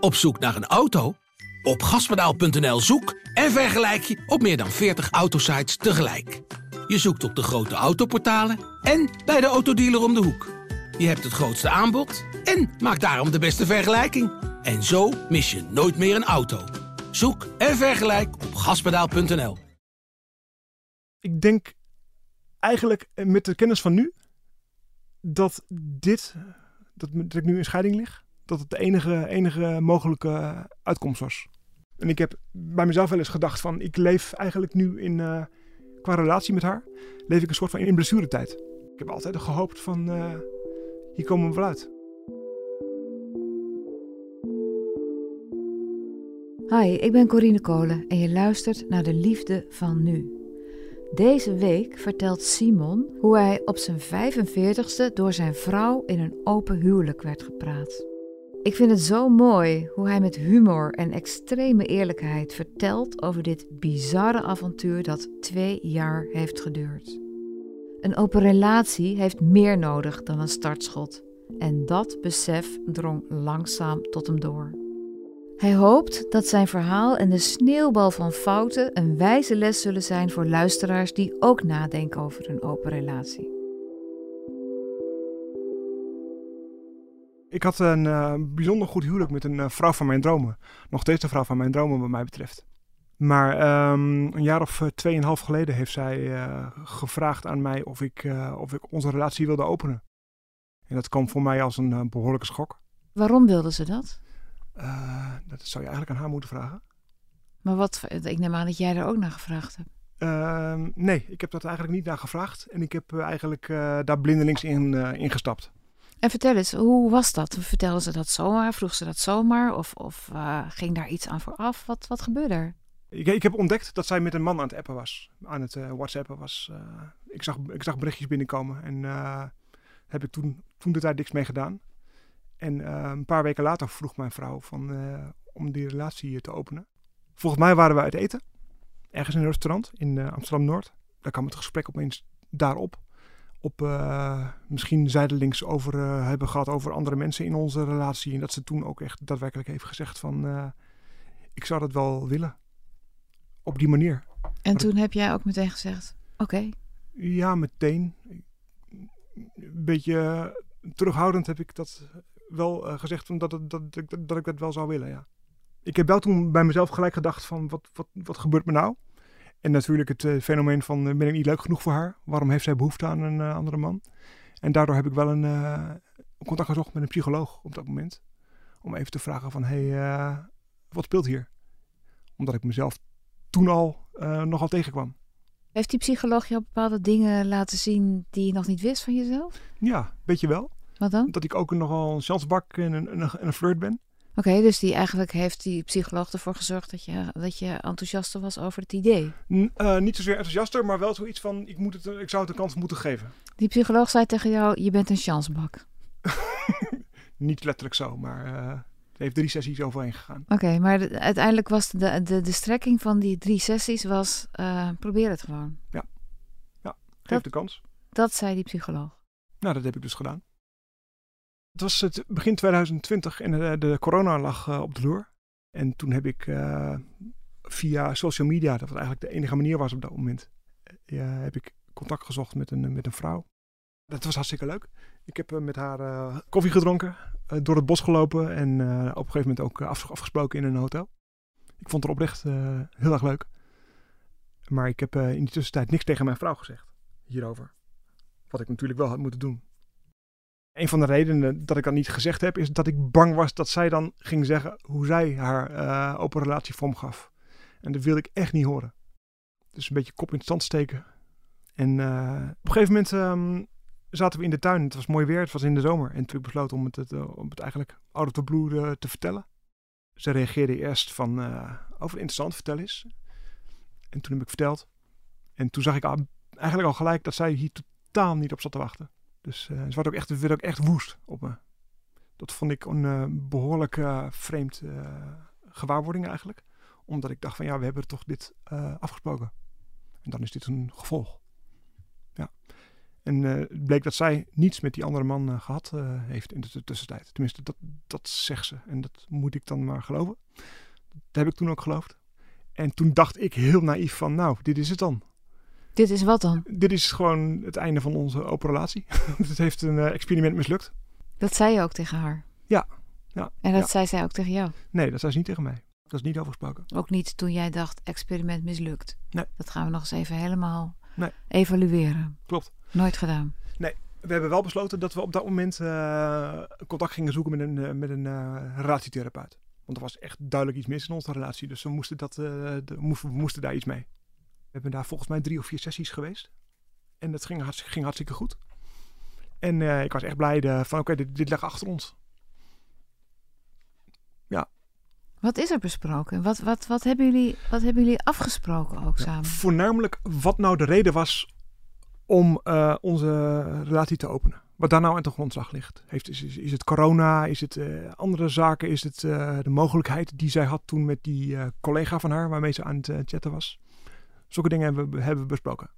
Op zoek naar een auto? Op gaspedaal.nl zoek en vergelijk je op meer dan 40 autosites tegelijk. Je zoekt op de grote autoportalen en bij de autodealer om de hoek. Je hebt het grootste aanbod en maakt daarom de beste vergelijking. En zo mis je nooit meer een auto. Zoek en vergelijk op gaspedaal.nl. Ik denk eigenlijk eh, met de kennis van nu dat dit, dat, dat ik nu in scheiding lig, dat het de enige, enige mogelijke uitkomst was. En ik heb bij mezelf wel eens gedacht van, ik leef eigenlijk nu in, eh, qua relatie met haar, leef ik een soort van in blessuretijd. Ik heb altijd gehoopt van, eh, hier komen we wel uit. Hi, ik ben Corine Kolen en je luistert naar de liefde van nu. Deze week vertelt Simon hoe hij op zijn 45ste door zijn vrouw in een open huwelijk werd gepraat. Ik vind het zo mooi hoe hij met humor en extreme eerlijkheid vertelt over dit bizarre avontuur dat twee jaar heeft geduurd. Een open relatie heeft meer nodig dan een startschot. En dat besef drong langzaam tot hem door. Hij hoopt dat zijn verhaal en de sneeuwbal van fouten een wijze les zullen zijn voor luisteraars die ook nadenken over een open relatie. Ik had een uh, bijzonder goed huwelijk met een uh, vrouw van mijn dromen. Nog steeds de vrouw van mijn dromen wat mij betreft. Maar um, een jaar of uh, tweeënhalf geleden heeft zij gevraagd aan mij of ik, of ik onze relatie wilde openen. En dat kwam voor mij als een behoorlijke schok. Waarom wilde ze dat? dat zou je eigenlijk aan haar moeten vragen. Maar wat, ik neem aan dat jij er ook naar gevraagd hebt. Ehm, nee, ik heb dat eigenlijk niet naar gevraagd. En ik heb eigenlijk daar blindelings in ingestapt. En vertel eens, hoe was dat? Vertelde ze dat zomaar? Vroeg ze dat zomaar? Of, of uh, ging daar iets aan vooraf? Wat, wat gebeurde er? Ik, ik, heb ontdekt dat zij met een man aan het appen was. Aan het uh, whatsappen was. Uh, ik, zag, ik zag berichtjes binnenkomen. En heb ik toen, toen de tijd niks mee gedaan. En een paar weken later vroeg mijn vrouw van, om die relatie te openen. Volgens mij waren we uit eten. Ergens in een restaurant in Amsterdam-Noord. Daar kwam het gesprek opeens daarop op uh, misschien zijdelings over uh, hebben gehad over andere mensen in onze relatie. En dat ze toen ook echt daadwerkelijk heeft gezegd van uh, ik zou dat wel willen. Op die manier. En maar toen heb jij ook meteen gezegd, oké. Okay. Ja, meteen. Een beetje terughoudend heb ik dat wel gezegd dat, dat, dat, dat, dat ik dat wel zou willen, ja. Ik heb wel toen bij mezelf gelijk gedacht van wat, wat, wat gebeurt me nou? En natuurlijk het uh, fenomeen van uh, ben ik niet leuk genoeg voor haar? Waarom heeft zij behoefte aan een uh, andere man? En daardoor heb ik wel een contact gezocht met een psycholoog op dat moment. Om even te vragen van, hé, hey, wat speelt hier? Omdat ik mezelf toen al nogal tegenkwam. Heeft die psycholoog je bepaalde dingen laten zien die je nog niet wist van jezelf? Ja, weet je wel. Wat dan? Dat ik ook nogal een chansbak en een, een, een flirt ben. Oké, okay, dus die eigenlijk heeft die psycholoog ervoor gezorgd dat je, dat je enthousiaster was over het idee? N uh, niet zozeer enthousiaster, maar wel zoiets van: ik, moet het, ik zou het een kans moeten geven. Die psycholoog zei tegen jou: je bent een chansbak. niet letterlijk zo, maar uh, heeft drie sessies overheen gegaan. Oké, okay, maar de, uiteindelijk was de, de, de strekking van die drie sessies was: uh, probeer het gewoon. Ja, ja geef dat, de kans. Dat zei die psycholoog. Nou, dat heb ik dus gedaan. Het was het begin 2020 en de, de corona lag uh, op de loer. En toen heb ik uh, via social media, dat was eigenlijk de enige manier was op dat moment, heb ik contact gezocht met een, met een vrouw. Dat was hartstikke leuk. Ik heb met haar koffie gedronken, door het bos gelopen en op een gegeven moment ook af, afgesproken in een hotel. Ik vond het oprecht heel erg leuk. Maar ik heb in die tussentijd niks tegen mijn vrouw gezegd hierover. Wat ik natuurlijk wel had moeten doen. Een van de redenen dat ik dat niet gezegd heb, is dat ik bang was dat zij dan ging zeggen hoe zij haar uh, open relatie vorm gaf. En dat wilde ik echt niet horen. Dus een beetje kop in het stand steken. En uh, op een gegeven moment um, zaten we in de tuin. Het was mooi weer, het was in de zomer. En toen besloot om het, uh, om het eigenlijk out of the te vertellen. Ze reageerde eerst van, over interessant, vertel eens. En toen heb ik verteld. En toen zag ik eigenlijk al gelijk dat zij hier totaal niet op zat te wachten. Dus uh, ze werd ook, echt, werd ook echt woest op me. Dat vond ik een uh, behoorlijk uh, vreemd gewaarwording eigenlijk. Omdat ik dacht van ja, we hebben toch dit afgesproken. En dan is dit een gevolg. Ja. En eh, het bleek dat zij niets met die andere man eh, gehad eh, heeft in de tussentijd. Tenminste, dat, dat zegt ze. En dat moet ik dan maar geloven. Dat heb ik toen ook geloofd. En toen dacht ik heel naïef van, nou, dit is het dan. Dit is wat dan? Dit is gewoon het einde van onze open relatie. het heeft een eh, experiment mislukt. Dat zei je ook tegen haar. Ja, ja, En dat ja. zei zij ook tegen jou. Nee, dat zei ze niet tegen mij. Dat is niet overgesproken. Ook niet toen jij dacht, experiment mislukt. Nee. Dat gaan we nog eens even helemaal Nee. evalueren. Klopt. Nooit gedaan. We hebben wel besloten dat we op dat moment eh, contact gingen zoeken met een, eh, met een relatietherapeut. Want er was echt duidelijk iets mis in onze relatie. Dus we moesten, dat, de, moesten, we moesten daar iets mee. We hebben daar volgens mij drie of vier sessies geweest. En dat ging, hartstikke, ging hartstikke goed. En eh, ik was echt blij de- van oké, dit, dit lag achter ons. Wat is er besproken? Wat, wat, wat, hebben, jullie, wat hebben jullie afgesproken ook Ja, samen? Voornamelijk wat nou de reden was om eh, onze relatie te openen. Wat daar nou aan de grondslag ligt. Heeft, is, is, is het corona? Is het eh, andere zaken? Is het de mogelijkheid die zij had toen met die collega van haar waarmee ze aan het chatten was? Zulke dingen hebben we, hebben we besproken.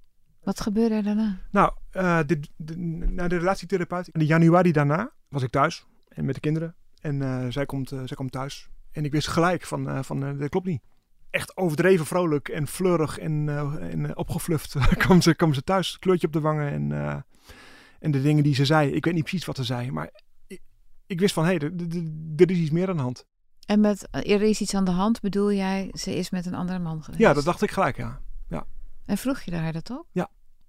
Wat gebeurde er daarna? Nou, eh, de, de, naar de relatietherapeut. In januari daarna was ik thuis en met de kinderen. En eh, zij, komt, eh, zij komt thuis. En ik wist gelijk van, van dat klopt niet. Echt overdreven vrolijk en fleurig en, en opgefluft kwam, ze, kwam ze thuis. Kleurtje op de wangen en, en de dingen die ze zei. Ik weet niet precies wat ze zei, maar ik, ik wist van hé, hey, er- is iets meer aan de hand. En met er is iets aan de hand, bedoel jij, ze is met een andere man geweest? Ja, dat dacht ik gelijk, ja. En vroeg je haar dat ook?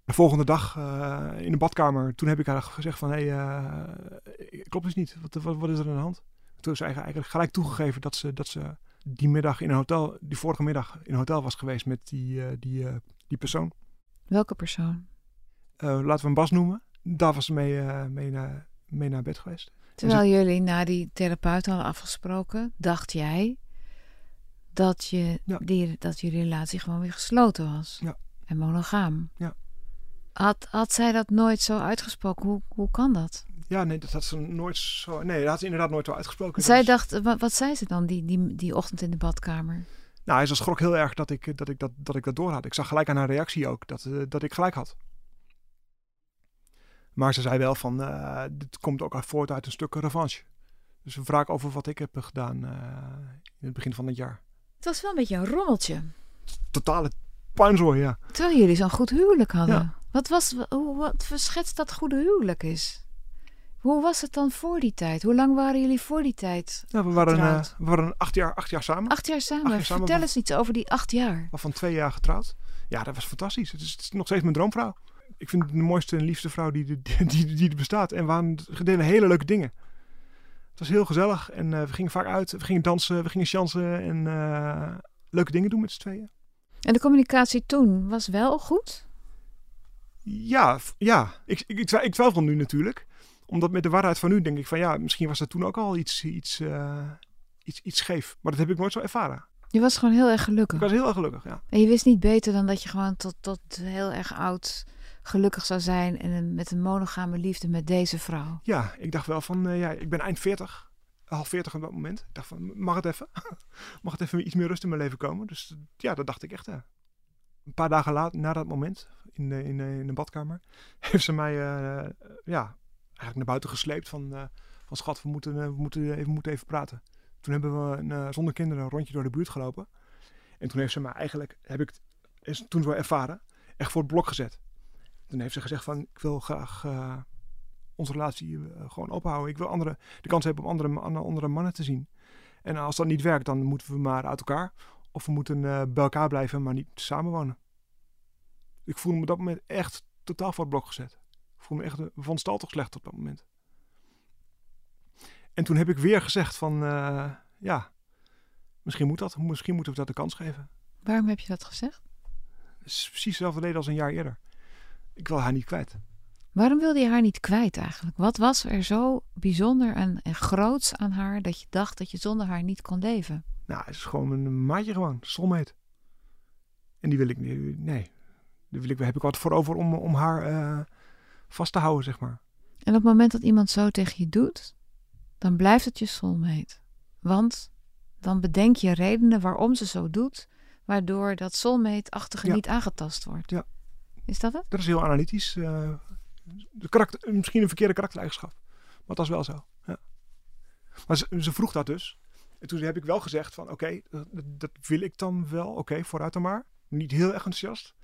De volgende dag eh, in de badkamer, toen heb ik haar gezegd van, hé, hey, klopt dus niet. Wat, wat, wat is er aan de hand? Toen is ze eigenlijk eigenlijk gelijk toegegeven dat ze, dat ze die middag in een hotel, die vorige middag in een hotel was geweest met die, eh, die, eh, die persoon. Welke persoon? Eh, laten we hem Bas noemen. Daar was ze mee, eh, mee, naar, mee naar bed geweest. Terwijl jullie na die therapeut hadden afgesproken, dacht jij dat, je Ja. die, dat jullie relatie gewoon weer gesloten was. Ja. En monogaam. Ja. Had, had zij dat nooit zo uitgesproken? Hoe, hoe kan dat? Ja, nee, dat had ze nooit zo... Nee, dat had ze inderdaad nooit zo uitgesproken. Zij is- dacht, wat, wat zei ze dan die, die, die ochtend in de badkamer? Nou, hij schrok heel erg dat ik dat, ik dat, dat, ik dat door had. Ik zag gelijk aan haar reactie ook dat, eh, dat ik gelijk had. Maar ze zei wel van, eh, dit komt ook voort uit een stuk revanche. Dus een wraak over wat ik heb gedaan eh, in het begin van het jaar. Het was wel een beetje een rommeltje. Totale puinzooi, ja. Terwijl jullie zo'n goed huwelijk hadden. Ja. Wat was, hoe, wat verschetst dat goede huwelijk is? Hoe was het dan voor die tijd? Hoe lang waren jullie voor die tijd? ja we, waren, eh, we waren acht jaar, acht jaar samen. Acht jaar samen. Acht jaar samen. Vertel eens iets over die acht jaar. Waarvan twee jaar getrouwd. Ja, dat was fantastisch. Het is, het is nog steeds mijn droomvrouw. Ik vind het de mooiste en liefste vrouw die, die, die, die er bestaat. En we deden hele leuke dingen. Het was heel gezellig en eh, we gingen vaak uit. We gingen dansen, we gingen chansen en eh, leuke dingen doen met z'n tweeën. En de communicatie toen was wel goed? Ja, ja. Ik, ik, ik, ik twijfel nu natuurlijk. Omdat met de waarheid van nu denk ik van ja, misschien was dat toen ook al iets, iets, eh, iets, iets scheef. Maar dat heb ik nooit zo ervaren. Je was gewoon heel erg gelukkig. Ik was heel erg gelukkig, ja. En je wist niet beter dan dat je gewoon tot, tot heel erg oud gelukkig zou zijn. En met een monogame liefde met deze vrouw. Ja, ik dacht wel van, eh, ja, ik ben eind 40, half 40 op dat moment. Ik dacht van, mag het even? mag het even iets meer rust in mijn leven komen? Dus ja, dat dacht ik echt, ja. Een paar dagen later, na dat moment, in de, in de, in de badkamer, heeft ze mij, eh, ja, eigenlijk naar buiten gesleept van, eh, van schat, we moeten, eh, we, moeten even, moeten even praten. Toen hebben we een, zonder kinderen een rondje door de buurt gelopen. En toen heeft ze mij eigenlijk, heb ik is toen zo ervaren, echt voor het blok gezet. Toen heeft ze gezegd van, ik wil graag onze relatie eh, gewoon ophouden. Ik wil andere, de kans hebben om andere, andere mannen te zien. En als dat niet werkt, dan moeten we maar uit elkaar. Of we moeten eh, bij elkaar blijven, maar niet samenwonen. Ik voelde me op dat moment echt totaal voor het blok gezet. Ik voelde me echt eh, van stal toch slecht op dat moment. En toen heb ik weer gezegd van, ja, misschien moet dat. Misschien moeten we dat de kans geven. Waarom heb je dat gezegd? Het is precies hetzelfde reden als een jaar eerder. Ik wil haar niet kwijt. Waarom wilde je haar niet kwijt eigenlijk? Wat was er zo bijzonder en, en groots aan haar dat je dacht dat je zonder haar niet kon leven? Nou, het is gewoon een maatje gewoon, soulmate. En die wil ik niet, nee. Daar wil ik, heb ik wat voor over om, om haar eh, vast te houden, zeg maar. En op het moment dat iemand zo tegen je doet, dan blijft het je soulmate. Want dan bedenk je redenen waarom ze zo doet, waardoor dat soulmate-achtige Ja. niet aangetast wordt. Ja. Is dat het? Dat is heel analytisch. eh, De karakter, misschien een verkeerde karaktereigenschap. Maar dat was wel zo. Ja. Maar ze, vroeg dat dus. En toen heb ik wel gezegd van oké, dat, wil ik dan wel. Oké, vooruit dan maar. Niet heel erg enthousiast.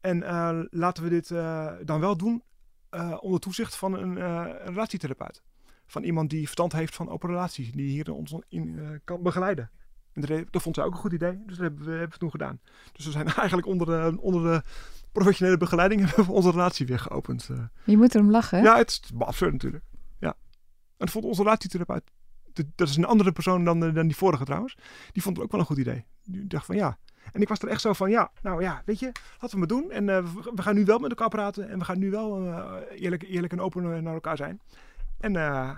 En eh, laten we dit eh, dan wel doen eh, onder toezicht van een, een, relatietherapeut. Van iemand die verstand heeft van open relaties. Die hier ons in kan begeleiden. En dat, dat vond zij ook een goed idee. Dus dat hebben we, hebben we toen gedaan. Dus we zijn eigenlijk onder de, onder de professionele begeleiding hebben we onze relatie weer geopend. Je moet erom lachen. Ja, het is absurd natuurlijk. Ja. En vond onze relatietherapeut dat is een andere persoon dan, dan die vorige trouwens. Die vond het ook wel een goed idee. Die dacht van ja. En ik was er echt zo van ja, nou ja, weet je, laten we maar doen. En uh, we gaan nu wel met elkaar praten. En we gaan nu wel uh, eerlijk, eerlijk en open naar elkaar zijn. En uh,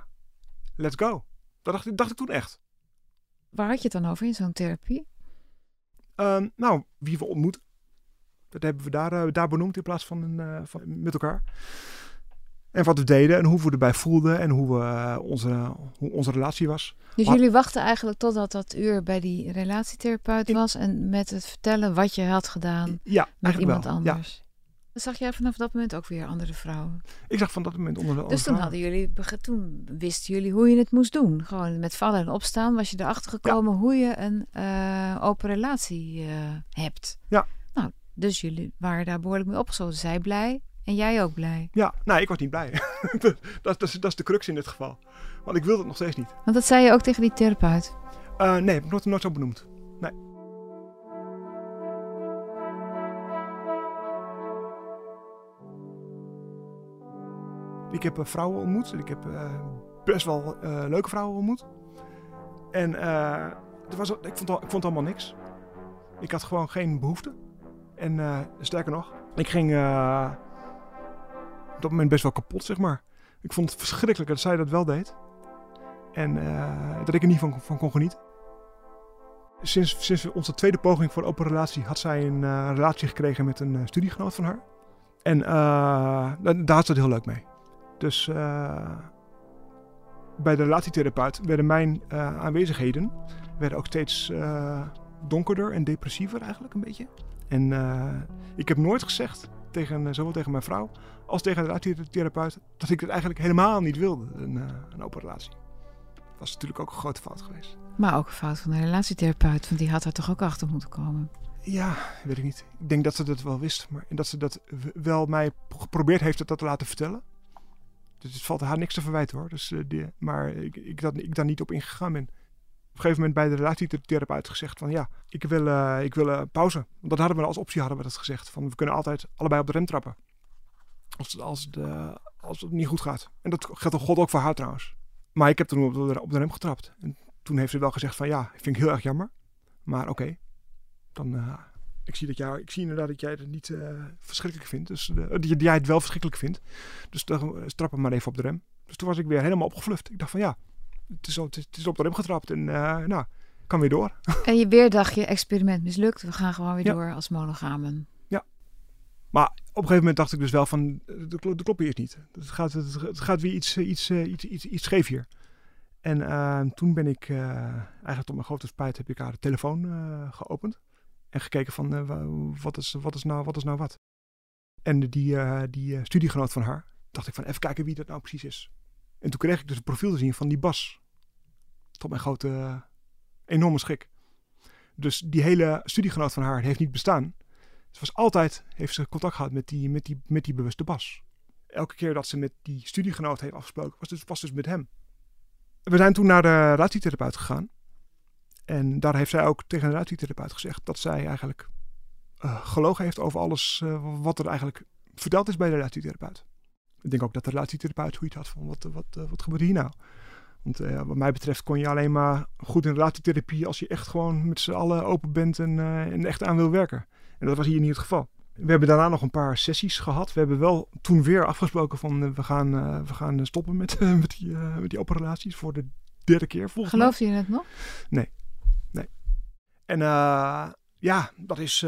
let's go. Dat dacht, dacht ik toen echt. Waar had je het dan over in zo'n therapie? Um, nou, wie we ontmoeten. Dat hebben we daar, daar benoemd in plaats van, een, van met elkaar. En wat we deden en hoe we erbij voelden en hoe, we, uh, onze, hoe onze relatie was. Dus jullie wachten eigenlijk totdat dat uur bij die relatietherapeut was en met het vertellen wat je had gedaan ja, met iemand wel. anders. Ja. Zag jij vanaf dat moment ook weer andere vrouwen? Ik zag van dat moment onder de Dus toen hadden jullie, toen wisten jullie hoe je het moest doen. Gewoon met vallen en opstaan was je erachter gekomen ja. hoe je een uh, open relatie uh, hebt. Ja. Nou, dus jullie waren daar behoorlijk mee opgesloten. Zij blij, en jij ook blij? Ja, nou, ik was niet blij. dat, dat, is, dat is de crux in dit geval. Want ik wilde het nog steeds niet. Want dat zei je ook tegen die therapeut? Uh, nee, heb ik nooit, nooit zo benoemd. Nee. Ik heb uh, vrouwen ontmoet. Ik heb uh, best wel leuke vrouwen ontmoet. En er was, ik, vond al, ik vond allemaal niks. Ik had gewoon geen behoefte. En sterker nog, ik ging op dat moment best wel kapot, zeg maar. Ik vond het verschrikkelijk dat zij dat wel deed. En dat ik er niet van, van kon genieten. Sinds, sinds onze tweede poging voor open relatie had zij een relatie gekregen met een studiegenoot van haar. En daar had ze het heel leuk mee. Dus bij de relatietherapeut werden mijn aanwezigheden werden ook steeds donkerder en depressiever eigenlijk een beetje. En ik heb nooit gezegd tegen, zowel tegen mijn vrouw als tegen de relatietherapeut dat ik het eigenlijk helemaal niet wilde, een, een open relatie. Dat was natuurlijk ook een grote fout geweest. Maar ook een fout van de relatietherapeut, want die had er toch ook achter moeten komen? Ja, weet ik niet. Ik denk dat ze dat wel wist, maar dat ze dat wel mij geprobeerd heeft dat te laten vertellen. Dus het valt haar niks te verwijten hoor. Dus, uh, die, maar ik, ik, dat, ik daar niet op ingegaan ben. Op een gegeven moment bij de relatietherapeut gezegd van ja, ik wil, uh, ik wil uh, pauze. Want dat hadden we als optie hadden we dat gezegd. Van we kunnen altijd allebei op de rem trappen. Als, als, de, als het niet goed gaat. En dat geldt God ook voor haar trouwens. Maar ik heb toen op de, rem getrapt. En toen heeft ze wel gezegd van ja, vind ik heel erg jammer. Maar oké, dan... Ik zie, dat jij, ik zie inderdaad dat jij het niet uh, verschrikkelijk vindt. Dus uh, dat jij het wel verschrikkelijk vindt. Dus dan strap hem maar even op de rem. Dus toen was ik weer helemaal opgefluft. Ik dacht van ja, het is, het is op de rem getrapt. En nou, kan weer door. En je weer dacht je, experiment mislukt. We gaan gewoon weer ja. door als monogamen. Ja. Maar op een gegeven moment dacht ik dus wel van, de, de klopt eerst niet. Het gaat, het, het gaat weer iets, iets, iets, iets, iets scheef hier. En uh, toen ben ik, uh, eigenlijk tot mijn grote spijt, heb ik haar de telefoon geopend. En gekeken van, wat, is, wat, is nou, wat is nou wat. En die, die studiegenoot van haar, dacht ik van, even kijken wie dat nou precies is. En toen kreeg ik dus een profiel te zien van die Bas. Tot mijn grote, enorme schrik. Dus die hele studiegenoot van haar heeft niet bestaan. Ze was altijd, heeft ze contact gehad met die, met die, met die bewuste Bas. Elke keer dat ze met die studiegenoot heeft afgesproken, was dus, was dus met hem. We zijn toen naar de relatietherapeut gegaan. En daar heeft zij ook tegen de relatietherapeut gezegd dat zij eigenlijk uh, gelogen heeft over alles uh, wat er eigenlijk verteld is bij de relatietherapeut. Ik denk ook dat de relatietherapeut zoiets had van wat, wat, uh, wat gebeurt hier nou? Want wat mij betreft kon je alleen maar goed in relatietherapie als je echt gewoon met z'n allen open bent en, en echt aan wil werken. En dat was hier niet het geval. We hebben daarna nog een paar sessies gehad. We hebben wel toen weer afgesproken van we, gaan, we gaan stoppen met, met, die, met die operaties voor de derde keer. Geloof je het nog? Nee. En ja, dat is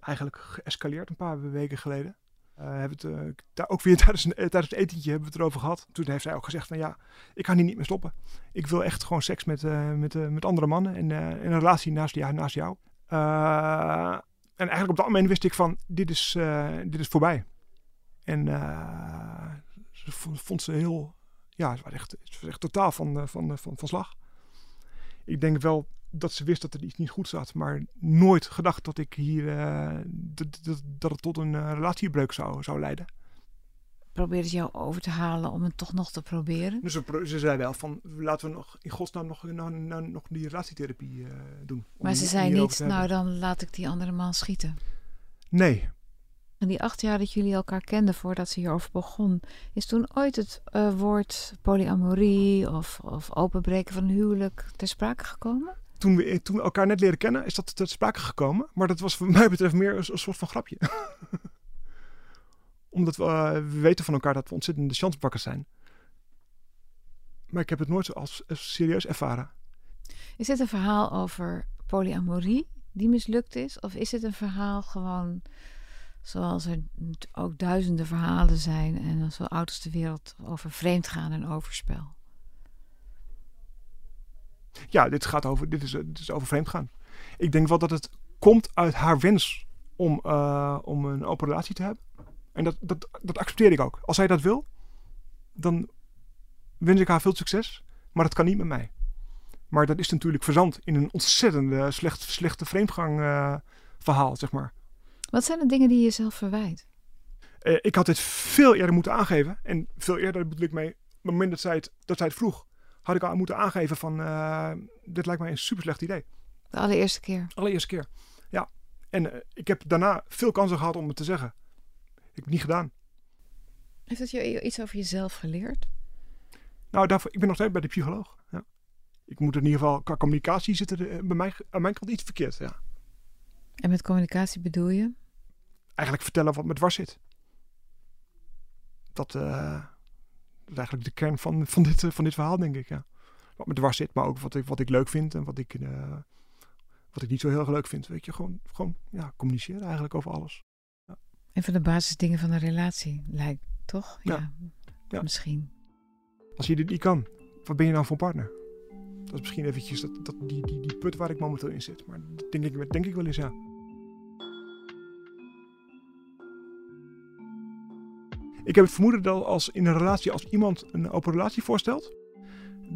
eigenlijk geëscaleerd een paar weken geleden. hebben het daar ook weer tijdens, een, tijdens het etentje hebben we het erover gehad. Toen heeft zij ook gezegd van ja, ik ga hier niet meer stoppen. Ik wil echt gewoon seks met, met, met andere mannen en een relatie naast, ja, naast jou. Uh, en eigenlijk op dat moment wist ik van, dit is, uh, dit is voorbij. En uh, ze vond, ze heel, ja, ze was echt, was echt totaal van, van, van, van slag. Ik denk wel dat ze wist dat er iets niet goed zat, maar nooit gedacht dat ik hier, uh, dat, dat, dat het tot een relatiebreuk zou, zou leiden probeerde ze jou over te halen om het toch nog te proberen? Dus ze, ze zei wel van, laten we nog in godsnaam nog, nou, nou, nog die relatietherapie uh, doen. Maar ze zei niet, nou dan laat ik die andere man schieten. Nee. En die acht jaar dat jullie elkaar kenden voordat ze hierover begon, is toen ooit het uh, woord polyamorie of, of openbreken van een huwelijk ter sprake gekomen? Toen we, toen we elkaar net leren kennen, is dat ter sprake gekomen. Maar dat was voor mij betreft meer een, een soort van grapje. Omdat we, uh, we, weten van elkaar dat we ontzettende chansbakkers zijn. Maar ik heb het nooit als, als serieus ervaren. Is dit een verhaal over polyamorie die mislukt is? Of is het een verhaal gewoon zoals er ook duizenden verhalen zijn en zo oud als de wereld over vreemdgaan en overspel? Ja, dit gaat over, dit is, dit is over. Ik denk wel dat het komt uit haar wens om, uh, om een open relatie te hebben. En dat, dat, dat accepteer ik ook. Als zij dat wil, dan wens ik haar veel succes. Maar dat kan niet met mij. Maar dat is natuurlijk verzand in een ontzettende slecht, slechte vreemdgang uh, verhaal, zeg maar. Wat zijn de dingen die je jezelf verwijt? Uh, ik had het veel eerder moeten aangeven. En veel eerder bedoel ik mee, op het moment dat zij het, dat zij het vroeg, had ik al moeten aangeven van, uh, dit lijkt mij een super slecht idee. De allereerste keer? Allereerste keer, ja. En ik heb daarna veel kansen gehad om het te zeggen ik heb niet gedaan. Heeft dat je iets over jezelf geleerd? Nou, daarvoor, ik ben nog steeds bij de psycholoog. Ja. Ik moet in ieder geval, qua communicatie zit er eh, bij mij aan mijn kant iets verkeerd. Ja. En met communicatie bedoel je? Eigenlijk vertellen wat me dwars zit. Dat, uh, is eigenlijk de kern van, van, dit, van dit verhaal, denk ik. Ja. Wat me dwars zit, maar ook wat ik, wat ik leuk vind en wat ik, uh, wat ik niet zo heel erg leuk vind. Weet je, gewoon, gewoon ja, communiceren eigenlijk over alles. Een van de basisdingen van een relatie, lijkt toch? Ja. ja. Misschien. Als je dit niet kan, wat ben je dan voor partner? Dat is misschien eventjes dat, dat, die, die, die put waar ik momenteel in zit. Maar dat denk ik, denk ik wel eens, ja. Ik heb het vermoeden dat als in een relatie, als iemand een open relatie voorstelt,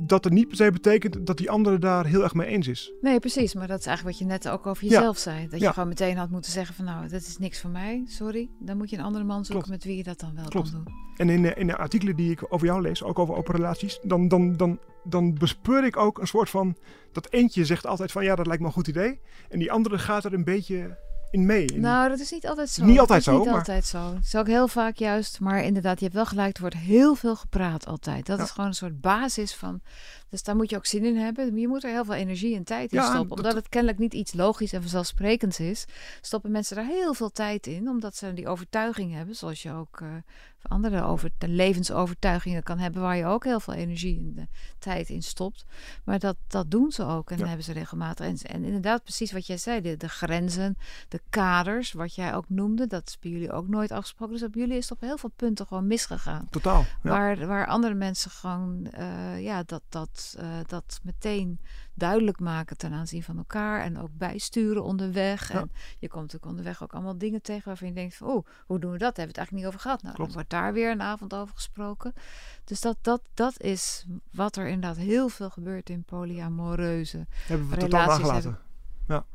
dat het niet per se betekent dat die andere daar heel erg mee eens is. Nee, precies. Maar dat is eigenlijk wat je net ook over jezelf zei. Dat je gewoon meteen had moeten zeggen van nou, dat is niks voor mij, sorry. Dan moet je een andere man zoeken met wie je dat dan wel kan doen. En in de, in de artikelen die ik over jou lees, ook over open relaties, dan, dan, dan, dan bespeur ik ook een soort van... Dat eentje zegt altijd van ja, dat lijkt me een goed idee. En die andere gaat er een beetje in mee. Nou, dat is niet altijd zo. Niet altijd zo. Niet maar... altijd zo. Het is ook heel vaak juist. Maar inderdaad, je hebt wel gelijk. Er wordt heel veel gepraat altijd. Dat is gewoon een soort basis van. Dus daar moet je ook zin in hebben. Je moet er heel veel energie en tijd in stoppen. Omdat het kennelijk niet iets logisch en vanzelfsprekends is, stoppen mensen daar heel veel tijd in. Omdat ze die overtuiging hebben, zoals je ook uh, andere over, de levensovertuigingen kan hebben, waar je ook heel veel energie en de tijd in stopt. Maar dat, dat doen ze ook en ja. hebben ze regelmatig. En, en, inderdaad, precies wat jij zei, de, de, grenzen, de kaders, wat jij ook noemde, dat is bij jullie ook nooit afgesproken. Dus op jullie is het op heel veel punten gewoon misgegaan. Totaal. Ja. Waar, waar andere mensen gewoon, uh, ja, dat, dat, uh, dat meteen duidelijk maken ten aanzien van elkaar en ook bijsturen onderweg. En je komt natuurlijk onderweg ook allemaal dingen tegen waarvan je denkt van, oh, hoe doen we dat? Daar hebben we het eigenlijk niet over gehad. Nou, Klopt. dan wordt daar weer een avond over gesproken. Dus dat, dat, dat is wat er inderdaad heel veel gebeurt in polyamoreuze Hebben we relaties. totaal nagelaten. Ja.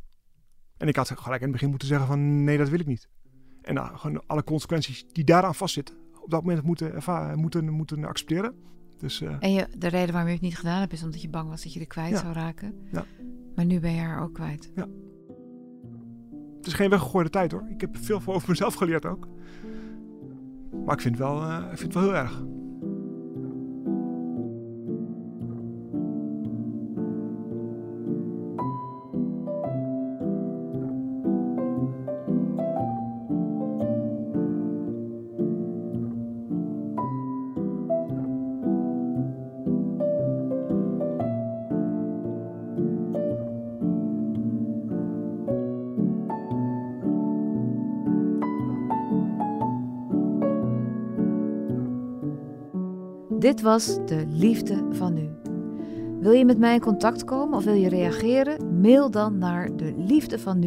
En ik had gelijk in het begin moeten zeggen van, nee, dat wil ik niet. En nou, gewoon alle consequenties die daaraan vastzitten, op dat moment moeten, ervaren, moeten, moeten accepteren. Dus, uh, en je, de reden waarom je het niet gedaan hebt, is omdat je bang was dat je er kwijt ja. zou raken. Ja. Maar nu ben je haar ook kwijt. Ja. Het is geen weggegooide tijd hoor. Ik heb veel over mezelf geleerd ook. Maar ik vind het wel, uh, ik vind het wel heel erg. Dit was de liefde van nu. Wil je met mij in contact komen of wil je reageren? Mail dan naar de liefde van.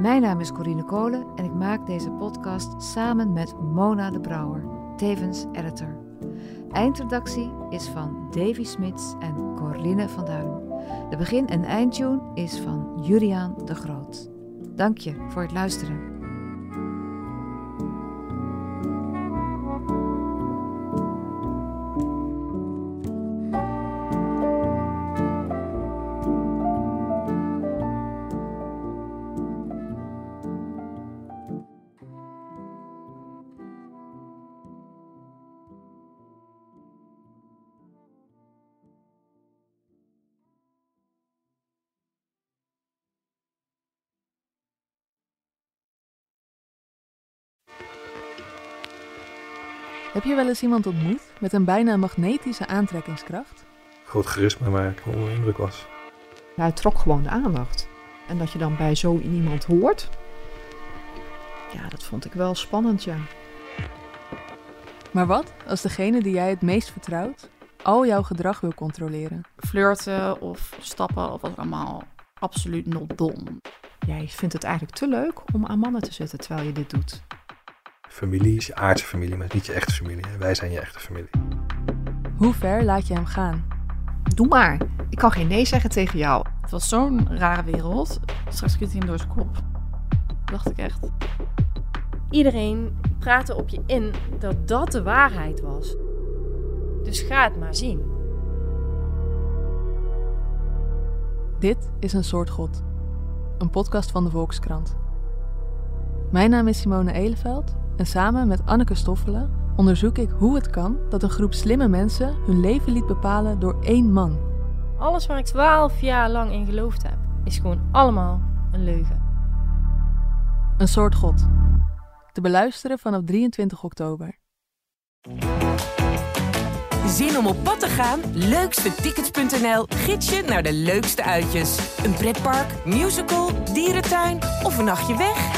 Mijn naam is Corine Kolen en ik maak deze podcast samen met Mona de Brouwer, tevens editor. Eindredactie is van Davy Smits en Corline van Duin. De begin- en eindtune is van Juriaan de Groot. Dank je voor het luisteren. Heb je wel eens iemand ontmoet met een bijna magnetische aantrekkingskracht? Groot charisma waar ik onder de indruk was. Hij trok gewoon de aandacht. En dat je dan bij zo iemand hoort, ja, dat vond ik wel spannend, ja. Maar wat als degene die jij het meest vertrouwt al jouw gedrag wil controleren? flirten of stappen of wat allemaal absoluut not dom. Jij vindt het eigenlijk te leuk om aan mannen te zitten terwijl je dit doet. Familie is je aardse familie, maar niet je echte familie. En wij zijn je echte familie. Hoe ver laat je hem gaan? Doe maar. Ik kan geen nee zeggen tegen jou. Het was zo'n rare wereld. Straks schiet hij hem door zijn kop. Dacht ik echt. Iedereen praatte op je in dat dat de waarheid was. Dus ga het maar zien. Dit is Een Soort God. Een podcast van de Volkskrant. Mijn naam is Simone Eleveld en samen met Anneke Stoffelen onderzoek ik hoe het kan dat een groep slimme mensen hun leven liet bepalen door één man. Alles waar ik 12 jaar lang in geloofd heb, is gewoon allemaal een leugen. Een Soort God. Te beluisteren vanaf 23 oktober. Zin om op pad te gaan? Leukstetickets.nl gids je naar de leukste uitjes. Een pretpark, musical, dierentuin of een nachtje weg?